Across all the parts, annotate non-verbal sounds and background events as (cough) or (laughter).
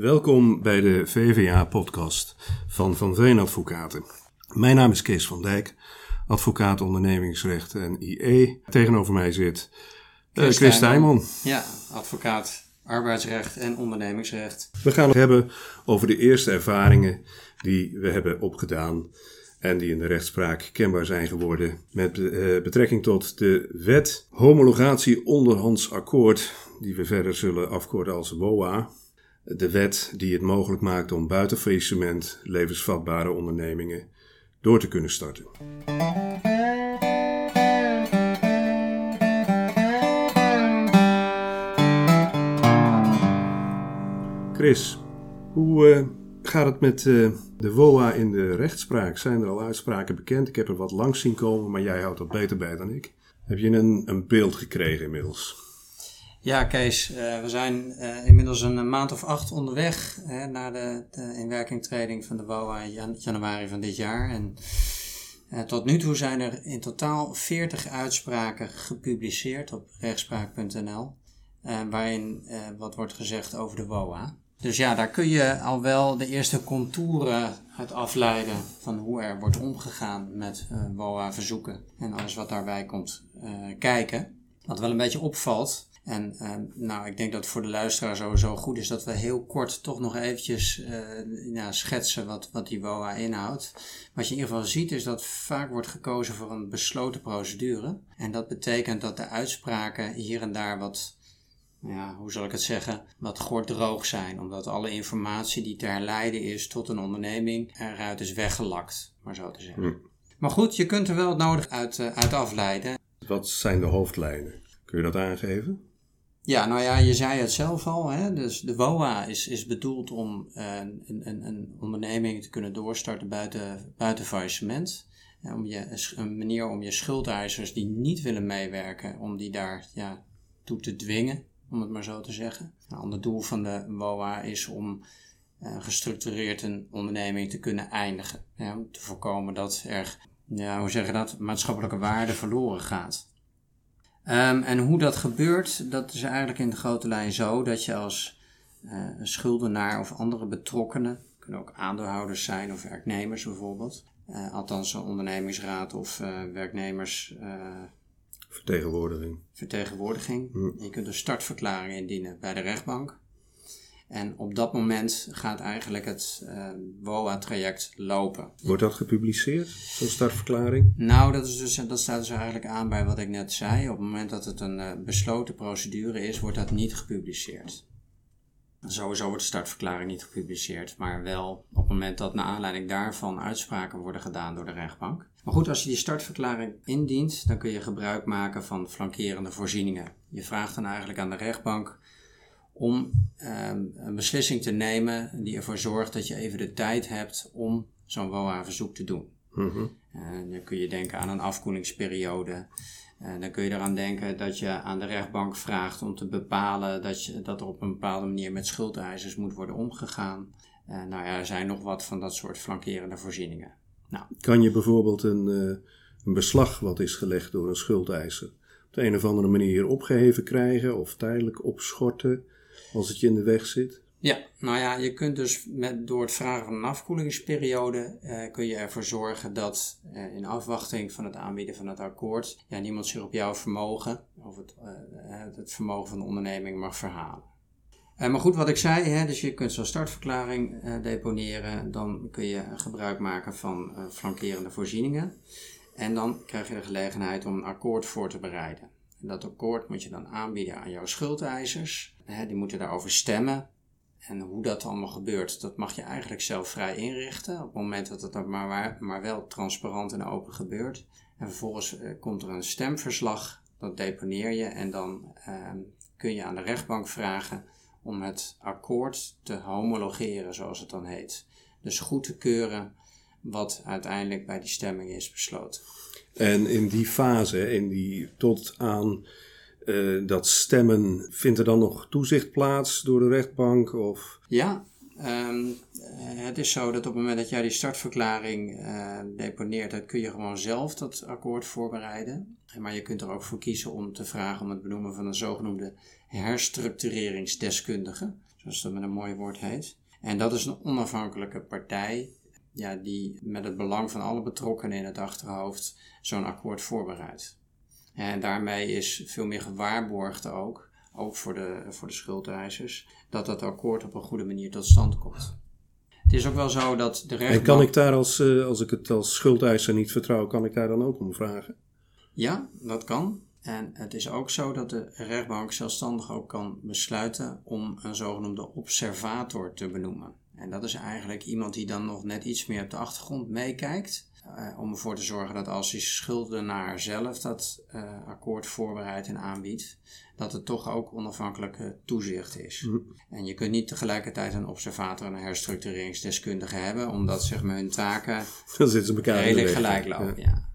Welkom bij de VVA-podcast van Van Veen Advocaten. Mijn naam is Kees van Dijk, advocaat ondernemingsrecht en IE. Tegenover mij zit uh, Chris Stijman. Ja, advocaat arbeidsrecht en ondernemingsrecht. We gaan het hebben over de eerste ervaringen die we hebben opgedaan en die in de rechtspraak kenbaar zijn geworden met uh, betrekking tot de wet homologatie onderhands akkoord, die we verder zullen afkorten als WOA. De wet die het mogelijk maakt om buiten faillissement levensvatbare ondernemingen door te kunnen starten. Chris, hoe uh, gaat het met uh, de WOA in de rechtspraak? Zijn er al uitspraken bekend? Ik heb er wat langs zien komen, maar jij houdt dat beter bij dan ik. Heb je een, een beeld gekregen inmiddels? Ja, Kees, uh, we zijn uh, inmiddels een maand of acht onderweg hè, naar de, de inwerkingtreding van de WOA in jan januari van dit jaar. En uh, tot nu toe zijn er in totaal 40 uitspraken gepubliceerd op rechtspraak.nl, waarin wat wordt gezegd over de WOA. Dus ja, daar kun je al wel de eerste contouren uit afleiden van hoe er wordt omgegaan met WOA-verzoeken en alles wat daarbij komt kijken. Wat wel een beetje opvalt, en uh, nou, ik denk dat het voor de luisteraar sowieso goed is dat we heel kort toch nog eventjes uh, ja, schetsen wat, wat die WOA inhoudt. Wat je in ieder geval ziet is dat vaak wordt gekozen voor een besloten procedure. En dat betekent dat de uitspraken hier en daar wat, ja, hoe zal ik het zeggen, wat gordroog zijn. Omdat alle informatie die te herleiden is tot een onderneming eruit is weggelakt, maar zo te zeggen. Hm. Maar goed, je kunt er wel het nodig uit, uh, uit afleiden. Wat zijn de hoofdlijnen? Kun je dat aangeven? Ja, nou ja, je zei het zelf al. Hè? Dus de WOA is, is bedoeld om uh, een, een, een onderneming te kunnen doorstarten buiten, buiten faillissement. om je, een manier om je schuldeisers die niet willen meewerken, om die daar ja, toe te dwingen, om het maar zo te zeggen. Een ander doel van de WOA is om uh, gestructureerd een onderneming te kunnen eindigen. om te voorkomen dat er, ja, hoe je dat, maatschappelijke waarde verloren gaat. Um, en hoe dat gebeurt, dat is eigenlijk in de grote lijn zo dat je als uh, schuldenaar of andere betrokkenen, kunnen ook aandeelhouders zijn of werknemers bijvoorbeeld, uh, althans een ondernemingsraad of uh, werknemers. vertegenwoordiging. Vertegenwoordiging. Hm. Je kunt een startverklaring indienen bij de rechtbank. En op dat moment gaat eigenlijk het uh, WOA-traject lopen. Wordt dat gepubliceerd, zo'n startverklaring? Nou, dat, is dus, dat staat dus eigenlijk aan bij wat ik net zei. Op het moment dat het een uh, besloten procedure is, wordt dat niet gepubliceerd. Sowieso wordt de startverklaring niet gepubliceerd, maar wel op het moment dat naar aanleiding daarvan uitspraken worden gedaan door de rechtbank. Maar goed, als je die startverklaring indient, dan kun je gebruik maken van flankerende voorzieningen. Je vraagt dan eigenlijk aan de rechtbank om um, een beslissing te nemen die ervoor zorgt dat je even de tijd hebt om zo'n WOA-verzoek te doen. Mm dan kun je denken aan een afkoelingsperiode. En dan kun je eraan denken dat je aan de rechtbank vraagt om te bepalen dat, je, dat er op een bepaalde manier met schuldeisers moet worden omgegaan. Uh, nou ja, er zijn nog wat van dat soort flankerende voorzieningen. Nou. Kan je bijvoorbeeld een, een beslag wat is gelegd door een schuldeiser op de een of andere manier opgeheven krijgen of tijdelijk opschorten? Als het je in de weg zit? Ja, nou ja, je kunt dus met, door het vragen van een afkoelingsperiode eh, kun je ervoor zorgen dat eh, in afwachting van het aanbieden van het akkoord ja, niemand zich op jouw vermogen of het, uh, het vermogen van de onderneming mag verhalen. maar goed, wat ik zei, hè, dus je kunt zo'n startverklaring deponeren, dan kun je gebruik maken van flankerende voorzieningen en dan krijg je de gelegenheid om een akkoord voor te bereiden. En dat akkoord moet je dan aanbieden aan jouw schuldeisers. die moeten daarover stemmen. En hoe dat allemaal gebeurt, dat mag je eigenlijk zelf vrij inrichten. Op het moment dat het maar, maar wel transparant en open gebeurt. En vervolgens eh, komt er een stemverslag, dat deponeer je. En dan ehm, kun je aan de rechtbank vragen om het akkoord te homologeren, zoals het dan heet. Dus goed te keuren wat uiteindelijk bij die stemming is besloten. En in die fase, in die tot aan uh, dat stemmen, vindt er dan nog toezicht plaats door de rechtbank? Of? Ja, um, het is zo dat op het moment dat jij die startverklaring uh, deponeert, dan kun je gewoon zelf dat akkoord voorbereiden. Maar je kunt er ook voor kiezen om te vragen om het benoemen van een zogenoemde herstructureringsdeskundige. zoals dat met een mooi woord heet. En dat is een onafhankelijke partij ja, die met het belang van alle betrokkenen in het achterhoofd zo'n akkoord voorbereidt. En daarmee is veel meer gewaarborgd ook, ook voor de, voor de schuldeisers, dat dat akkoord op een goede manier tot stand komt. Het is ook wel zo dat de rechtbank... En kan ik daar als, eh, als ik het als schuldeiser niet vertrouw, kan ik daar dan ook om vragen? Ja, dat kan. En het is ook zo dat de rechtbank zelfstandig ook kan besluiten om een zogenoemde observator te benoemen. En dat is eigenlijk iemand die dan nog net iets meer op de achtergrond meekijkt. Uh, om ervoor te zorgen dat als die schuldenaar zelf dat uh, akkoord voorbereidt en aanbiedt, dat het toch ook onafhankelijke toezicht is. Mm. En je kunt niet tegelijkertijd een observator en een herstructureringsdeskundige hebben, omdat zeg maar, hun taken (laughs) redelijk gelijk lopen. Ja. ja.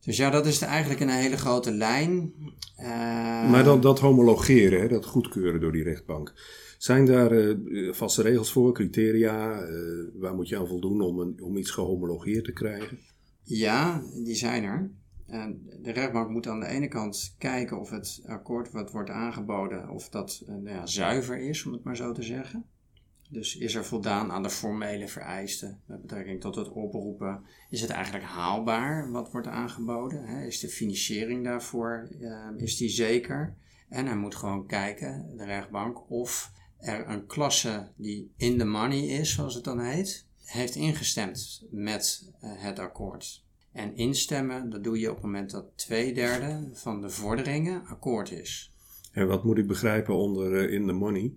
Dus ja, dat is eigenlijk een hele grote lijn. Uh, maar dan dat homologeren, hè, dat goedkeuren door die rechtbank. Zijn daar uh, vaste regels voor, criteria? Uh, waar moet je aan voldoen om, een, om iets gehomologeerd te krijgen? Ja, die zijn er. de rechtbank moet aan de ene kant kijken of het akkoord wat wordt aangeboden, of dat nou ja, zuiver is, om het maar zo te zeggen. Dus is er voldaan aan de formele vereisten met betrekking tot het oproepen? Is het eigenlijk haalbaar wat wordt aangeboden? Is de financiering daarvoor is die zeker? En hij moet gewoon kijken, de rechtbank, of er een klasse die in the money is, zoals het dan heet, heeft ingestemd met uh, het akkoord. En instemmen, dat doe je op het moment dat twee derde van de vorderingen akkoord is. En wat moet ik begrijpen onder uh, in the money?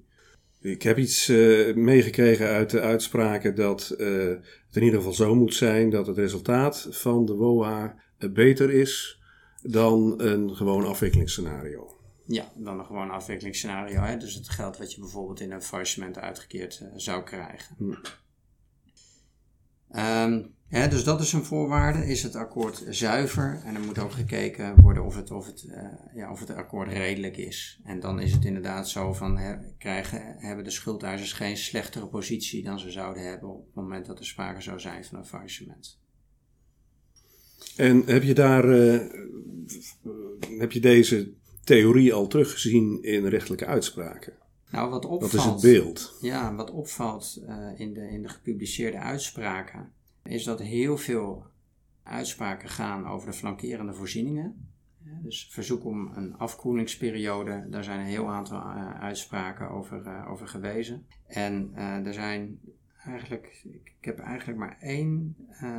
Ik heb iets uh, meegekregen uit de uitspraken dat het in ieder geval zo moet zijn dat het resultaat van de WOA beter is dan een gewoon afwikkelingsscenario. Ja, dan een gewoon afwikkelingsscenario. Hè? Dus het geld wat je bijvoorbeeld in een faillissement uitgekeerd uh, zou krijgen. Hm. Um, hè, dus dat is een voorwaarde. Is het akkoord zuiver? En er moet ook gekeken worden of het, of het, uh, ja, of het akkoord redelijk is. En dan is het inderdaad zo van, hè, krijgen, hebben de schuldeisers geen slechtere positie dan ze zouden hebben op het moment dat er sprake zou zijn van een faillissement. En heb je daar, uh, heb je deze theorie al teruggezien in rechtelijke uitspraken. Nou, wat opvalt, dat is het beeld. Ja, wat opvalt uh, in, de, in de gepubliceerde uitspraken, is dat heel veel uitspraken gaan over de flankerende voorzieningen. Dus verzoek om een afkoelingsperiode, daar zijn een heel aantal uh, uitspraken over, uh, over gewezen. En er zijn eigenlijk, ik, ik, heb eigenlijk maar één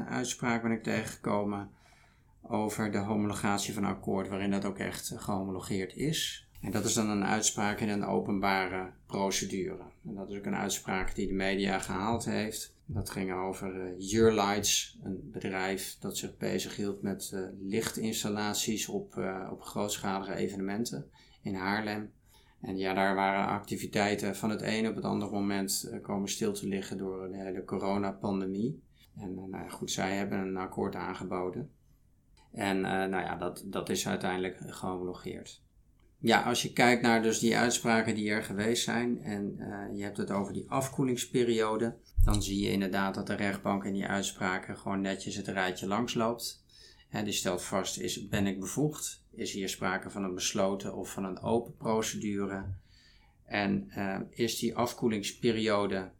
uitspraak ben ik tegengekomen over de homologatie van akkoord waarin dat ook echt gehomologeerd is. En dat is dan een uitspraak in een openbare procedure. En dat is ook een uitspraak die de media gehaald heeft. Dat ging over uh, Yearlights, een bedrijf dat zich bezighield met uh, lichtinstallaties op, op grootschalige evenementen in Haarlem. En ja, daar waren activiteiten van het ene op het andere moment komen stil te liggen door de hele coronapandemie. En nou goed, zij hebben een akkoord aangeboden. En uh, nou ja, dat, dat is uiteindelijk gehomologeerd. Ja, als je kijkt naar dus die uitspraken die er geweest zijn en uh, je hebt het over die afkoelingsperiode, dan zie je inderdaad dat de rechtbank in die uitspraken gewoon netjes het rijtje langs loopt. En die stelt vast, is, ben ik bevoegd? Is hier sprake van een besloten of van een open procedure? En uh, is die afkoelingsperiode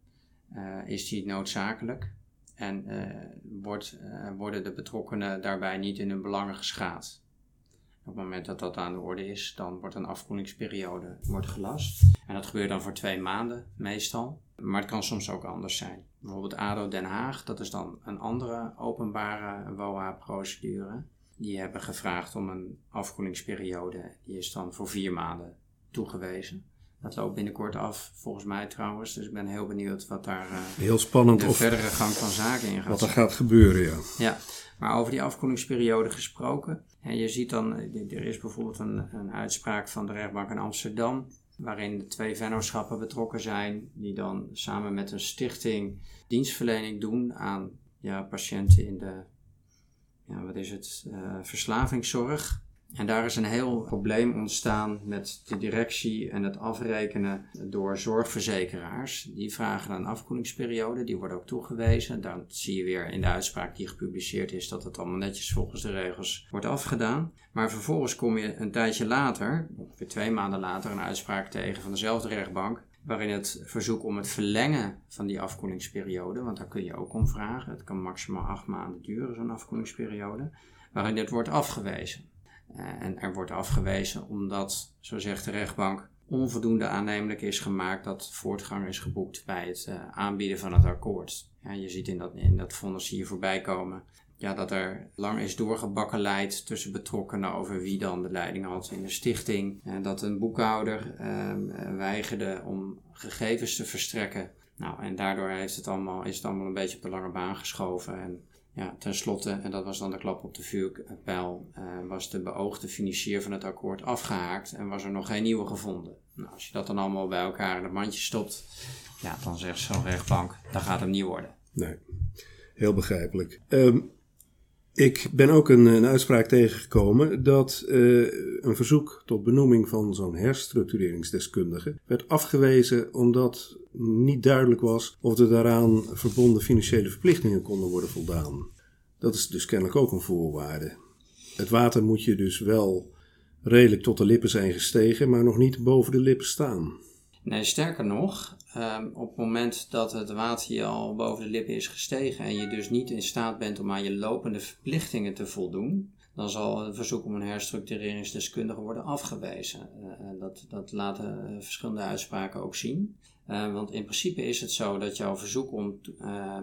is die noodzakelijk? En uh, wordt, uh, worden de betrokkenen daarbij niet in hun belangen geschaad. Op het moment dat dat aan de orde is, dan wordt een afkoelingsperiode wordt gelast. En dat gebeurt dan voor twee maanden meestal. Maar het kan soms ook anders zijn. Bijvoorbeeld ADO Den Haag, dat is dan een andere openbare WOA-procedure. Die hebben gevraagd om een afkoelingsperiode. Die is dan voor vier maanden toegewezen. Dat loopt binnenkort af, volgens mij trouwens. Dus ik ben heel benieuwd wat daar uh, heel spannend de verdere gang van zaken in gaat. Wat er gaat gebeuren, ja. Ja, maar over die afkoelingsperiode gesproken. En je ziet dan, er is bijvoorbeeld een, een uitspraak van de rechtbank in Amsterdam. Waarin de twee vennootschappen betrokken zijn. Die dan samen met een stichting dienstverlening doen aan ja, patiënten in de, ja, wat is het, uh, verslavingszorg. En daar is een heel probleem ontstaan met de directie en het afrekenen door zorgverzekeraars. Die vragen een afkoelingsperiode, die wordt ook toegewezen. Dan zie je weer in de uitspraak die gepubliceerd is dat het allemaal netjes volgens de regels wordt afgedaan. Maar vervolgens kom je een tijdje later, ongeveer twee maanden later, een uitspraak tegen van dezelfde rechtbank. waarin het verzoek om het verlengen van die afkoelingsperiode, want daar kun je ook om vragen, het kan maximaal acht maanden duren, zo'n afkoelingsperiode, waarin dit wordt afgewezen. Uh, en er wordt afgewezen omdat, zo zegt de rechtbank, onvoldoende aannemelijk is gemaakt dat voortgang is geboekt bij het uh, aanbieden van het akkoord. Ja, je ziet in dat, in dat vonnis hier voorbij komen ja, dat er lang is doorgebakkeleid tussen betrokkenen over wie dan de leiding had in de stichting. En dat een boekhouder uh, weigerde om gegevens te verstrekken. Nou, en daardoor heeft het allemaal, is het allemaal een beetje op de lange baan geschoven. En ja, tenslotte, en dat was dan de klap op de vuurpijl, uh, was de beoogde financier van het akkoord afgehaakt en was er nog geen nieuwe gevonden. Nou, als je dat dan allemaal bij elkaar in het mandje stopt, ja, dan zegt zo'n rechtbank, dat gaat hem niet worden. Nee, heel begrijpelijk. Um, ik ben ook een, een uitspraak tegengekomen dat uh, een verzoek tot benoeming van zo'n herstructureringsdeskundige werd afgewezen omdat niet duidelijk was of er daaraan verbonden financiële verplichtingen konden worden voldaan. Dat is dus kennelijk ook een voorwaarde. Het water moet je dus wel redelijk tot de lippen zijn gestegen, maar nog niet boven de lippen staan. Nee, sterker nog, um, op het moment dat het water je al boven de lippen is gestegen en je dus niet in staat bent om aan je lopende verplichtingen te voldoen, dan zal een verzoek om een herstructureringsdeskundige worden afgewezen. Uh, dat, dat laten verschillende uitspraken ook zien. Want in principe is het zo dat jouw verzoek om uh,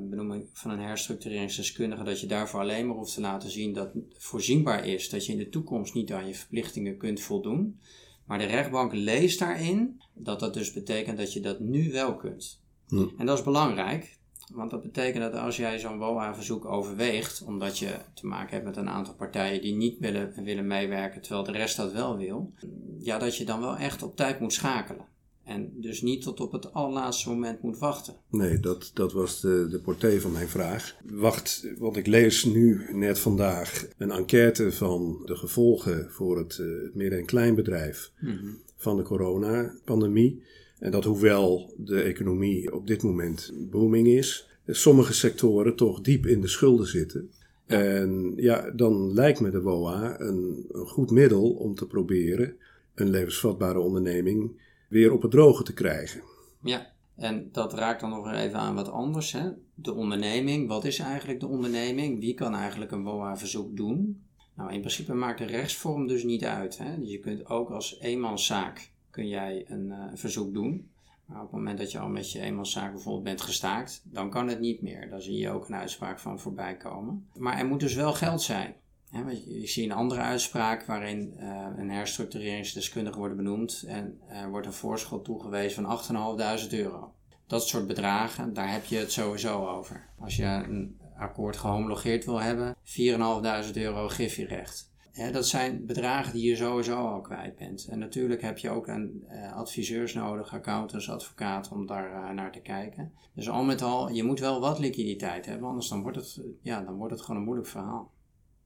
benoeming van een herstructureringsdeskundige, dat je daarvoor alleen maar hoeft te laten zien dat voorzienbaar is dat je in de toekomst niet aan je verplichtingen kunt voldoen. Maar de rechtbank leest daarin dat dat dus betekent dat je dat nu wel kunt. Hm. En dat is belangrijk, want dat betekent dat als jij zo'n WOA-verzoek overweegt, omdat je te maken hebt met een aantal partijen die niet willen, willen meewerken, terwijl de rest dat wel wil, ja, dat je dan wel echt op tijd moet schakelen. En dus niet tot op het allerlaatste moment moet wachten. Nee, dat, dat was de, de portée van mijn vraag. Wacht, want ik lees nu net vandaag een enquête van de gevolgen voor het uh, midden- en kleinbedrijf mm van de coronapandemie. En dat hoewel de economie op dit moment booming is, sommige sectoren toch diep in de schulden zitten. En ja, dan lijkt me de WOA een, een goed middel om te proberen een levensvatbare onderneming weer op het droge te krijgen. Ja, en dat raakt dan nog even aan wat anders. Hè? De onderneming, wat is eigenlijk de onderneming? Wie kan eigenlijk een BOA-verzoek doen? Nou, in principe maakt de rechtsvorm dus niet uit. Hè? Dus je kunt ook als eenmanszaak kun jij een uh, verzoek doen. Maar op het moment dat je al met je eenmanszaak bijvoorbeeld bent gestaakt, dan kan het niet meer. Daar zie je ook een uitspraak van voorbij komen. Maar er moet dus wel geld zijn. Je ziet een andere uitspraak waarin uh, een herstructureringsdeskundige wordt benoemd en wordt een voorschot toegewezen van 8.500 euro. Dat soort bedragen, daar heb je het sowieso over. Als je een akkoord gehomologeerd wil hebben, 4.500 euro griffierecht. Ja, dat zijn bedragen die je sowieso al kwijt bent. En natuurlijk heb je ook een, uh, adviseurs nodig, accountants, advocaten, om daar uh, naar te kijken. Dus al met al, je moet wel wat liquiditeit hebben, anders dan wordt het, ja, dan wordt het gewoon een moeilijk verhaal.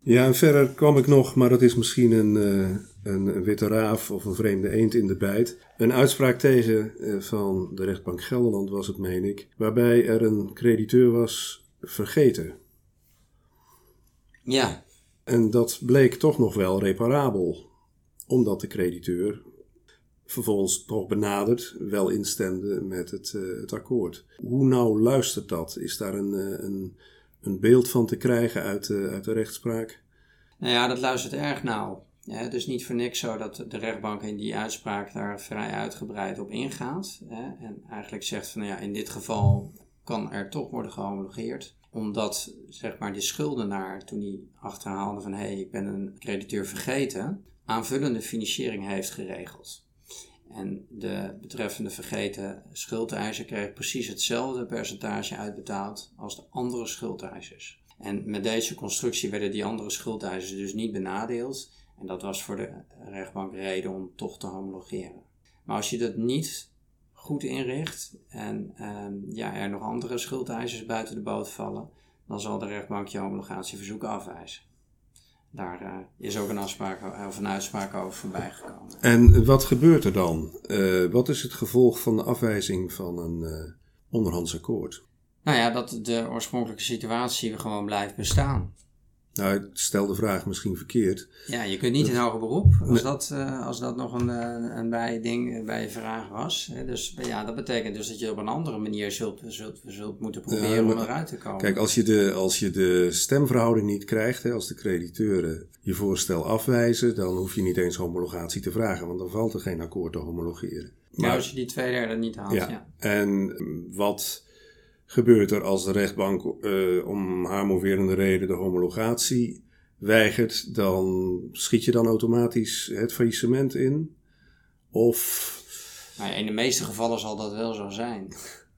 Ja, en verder kwam ik nog, maar dat is misschien een, uh, een witte raaf of een vreemde eend in de bijt. Een uitspraak tegen uh, van de rechtbank Gelderland was het, meen ik, waarbij er een crediteur was vergeten. Ja. En dat bleek toch nog wel reparabel, omdat de crediteur vervolgens nog benaderd wel instemde met het, uh, het akkoord. Hoe nou luistert dat? Is daar een, een een beeld van te krijgen uit de, uit de rechtspraak? Nou ja, dat luistert erg nauw. Ja, het is niet voor niks zo dat de rechtbank in die uitspraak daar vrij uitgebreid op ingaat. Hè, en eigenlijk zegt van nou ja, in dit geval kan er toch worden gehomologeerd. Omdat zeg maar die schuldenaar toen hij achterhaalde van hé, hey, ik ben een crediteur vergeten, aanvullende financiering heeft geregeld. En de betreffende vergeten schuldeiser kreeg precies hetzelfde percentage uitbetaald als de andere schuldeisers. En met deze constructie werden die andere schuldeisers dus niet benadeeld. En dat was voor de rechtbank reden om toch te homologeren. Maar als je dat niet goed inricht en ehm, ja, er nog andere schuldeisers buiten de boot vallen, dan zal de rechtbank je homologatieverzoek afwijzen. Daar uh, is ook een, afspraak, of een uitspraak over voorbij gekomen. En wat gebeurt er dan? Uh, wat is het gevolg van de afwijzing van een uh, onderhands akkoord? Nou ja, dat de oorspronkelijke situatie gewoon blijft bestaan. Nou, ik stel de vraag misschien verkeerd. Ja, je kunt niet in hoger beroep als, dat, uh, als dat nog een, uh, een bijding bij je vraag was. Dus ja, dat betekent dus dat je op een andere manier zult, zult, zult moeten proberen ja, maar, om eruit te komen. Kijk, als je de, als je de stemverhouding niet krijgt, hè, als de crediteuren je voorstel afwijzen, dan hoef je niet eens homologatie te vragen, want dan valt er geen akkoord te homologeren. Maar, ja, als je die twee derde niet haalt, ja. ja. En wat gebeurt er als de rechtbank uh, om haar moverende reden de homologatie weigert, dan schiet je dan automatisch het faillissement in? Of. Nou in de meeste gevallen zal dat wel zo zijn.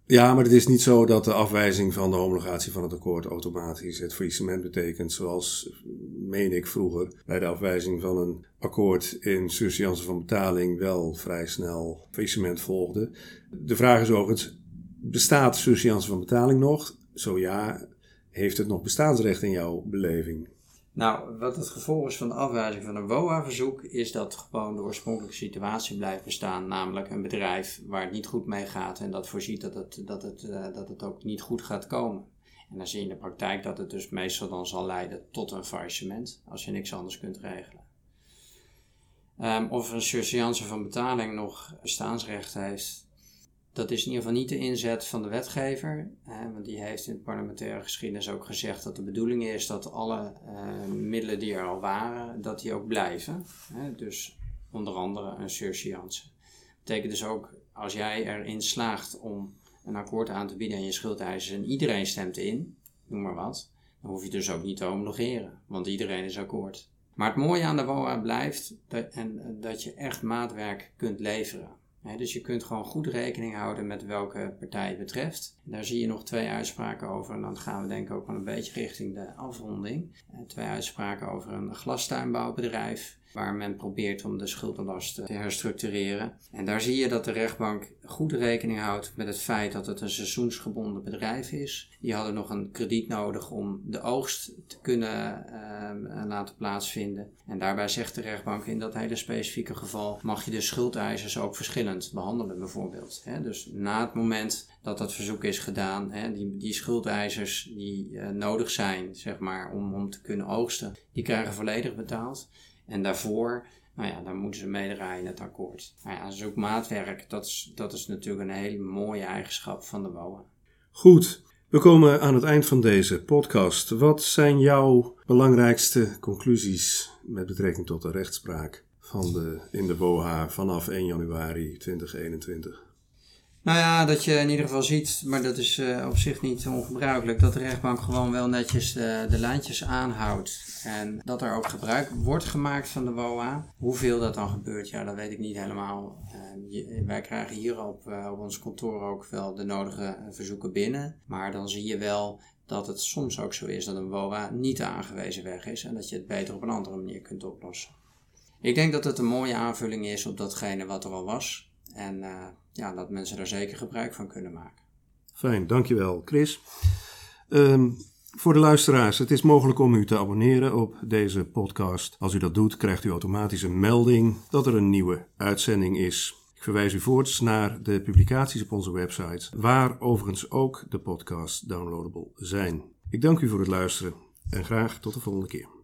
Ja, maar het is niet zo dat de afwijzing van de homologatie van het akkoord automatisch het faillissement betekent, zoals, meen ik vroeger, bij de afwijzing van een akkoord in surseance van betaling wel vrij snel faillissement volgde. De vraag is overigens, Bestaat surseance van betaling nog? Zo ja, heeft het nog bestaansrecht in jouw beleving? Nou, wat het gevolg is van de afwijzing van een WOA-verzoek, is dat gewoon de oorspronkelijke situatie blijft bestaan. Namelijk een bedrijf waar het niet goed mee gaat en dat voorziet dat het, dat het, uh, dat het ook niet goed gaat komen. En dan zie je in de praktijk dat het dus meestal dan zal leiden tot een faillissement, als je niks anders kunt regelen. Um, of een surseance van betaling nog bestaansrecht heeft, dat is in ieder geval niet de inzet van de wetgever. Hè, want die heeft in de parlementaire geschiedenis ook gezegd dat de bedoeling is dat alle uh, middelen die er al waren, dat die ook blijven. Hè, dus onder andere een surseance. betekent dus ook als jij erin slaagt om een akkoord aan te bieden aan je schuldeisers en iedereen stemt in, noem maar wat, dan hoef je dus ook niet te homologeren, want iedereen is akkoord. Maar het mooie aan de WOA blijft dat, en, dat je echt maatwerk kunt leveren dus je kunt gewoon goed rekening houden met welke partij het betreft. Daar zie je nog twee uitspraken over en dan gaan we denk ik ook wel een beetje richting de afronding. Eh, twee uitspraken over een glastuinbouwbedrijf waar men probeert om de schuldenlast te herstructureren. En daar zie je dat de rechtbank goed rekening houdt met het feit dat het een seizoensgebonden bedrijf is. Die hadden nog een krediet nodig om de oogst te kunnen uh, laten plaatsvinden. En daarbij zegt de rechtbank in dat hele specifieke geval mag je de schuldeisers ook verschillend behandelen bijvoorbeeld. Dus na het moment dat dat verzoek is gedaan, die, die schuldeisers die uh, nodig zijn zeg maar, om, om te kunnen oogsten, die krijgen volledig betaald. En daarvoor, nou ja, dan moeten ze meedraaien in het akkoord. Nou ja, zoekmaatwerk, dat is, dat is natuurlijk een hele mooie eigenschap van de WOA. Goed, we komen aan het eind van deze podcast. Wat zijn jouw belangrijkste conclusies met betrekking tot de rechtspraak van de, in de WOA vanaf 1 januari 2021? Nou ja, dat je in ieder geval ziet, maar dat is uh, op zich niet ongebruikelijk, dat de rechtbank gewoon wel netjes de, de lijntjes aanhoudt. En dat er ook gebruik wordt gemaakt van de WOA. Hoeveel dat dan gebeurt, ja, dat weet ik niet helemaal. Uh, wij krijgen hier op, uh, op ons kantoor ook wel de nodige verzoeken binnen. Maar dan zie je wel dat het soms ook zo is dat een WOA niet de aangewezen weg is en dat je het beter op een andere manier kunt oplossen. Ik denk dat het een mooie aanvulling is op datgene wat er al was. En ja, dat mensen daar zeker gebruik van kunnen maken. Fijn, dankjewel Chris. Um, voor de luisteraars, het is mogelijk om u te abonneren op deze podcast. Als u dat doet, krijgt u automatisch een melding dat er een nieuwe uitzending is. Ik verwijs u voorts naar de publicaties op onze website, waar overigens ook de podcasts downloadable zijn. Ik dank u voor het luisteren en graag tot de volgende keer.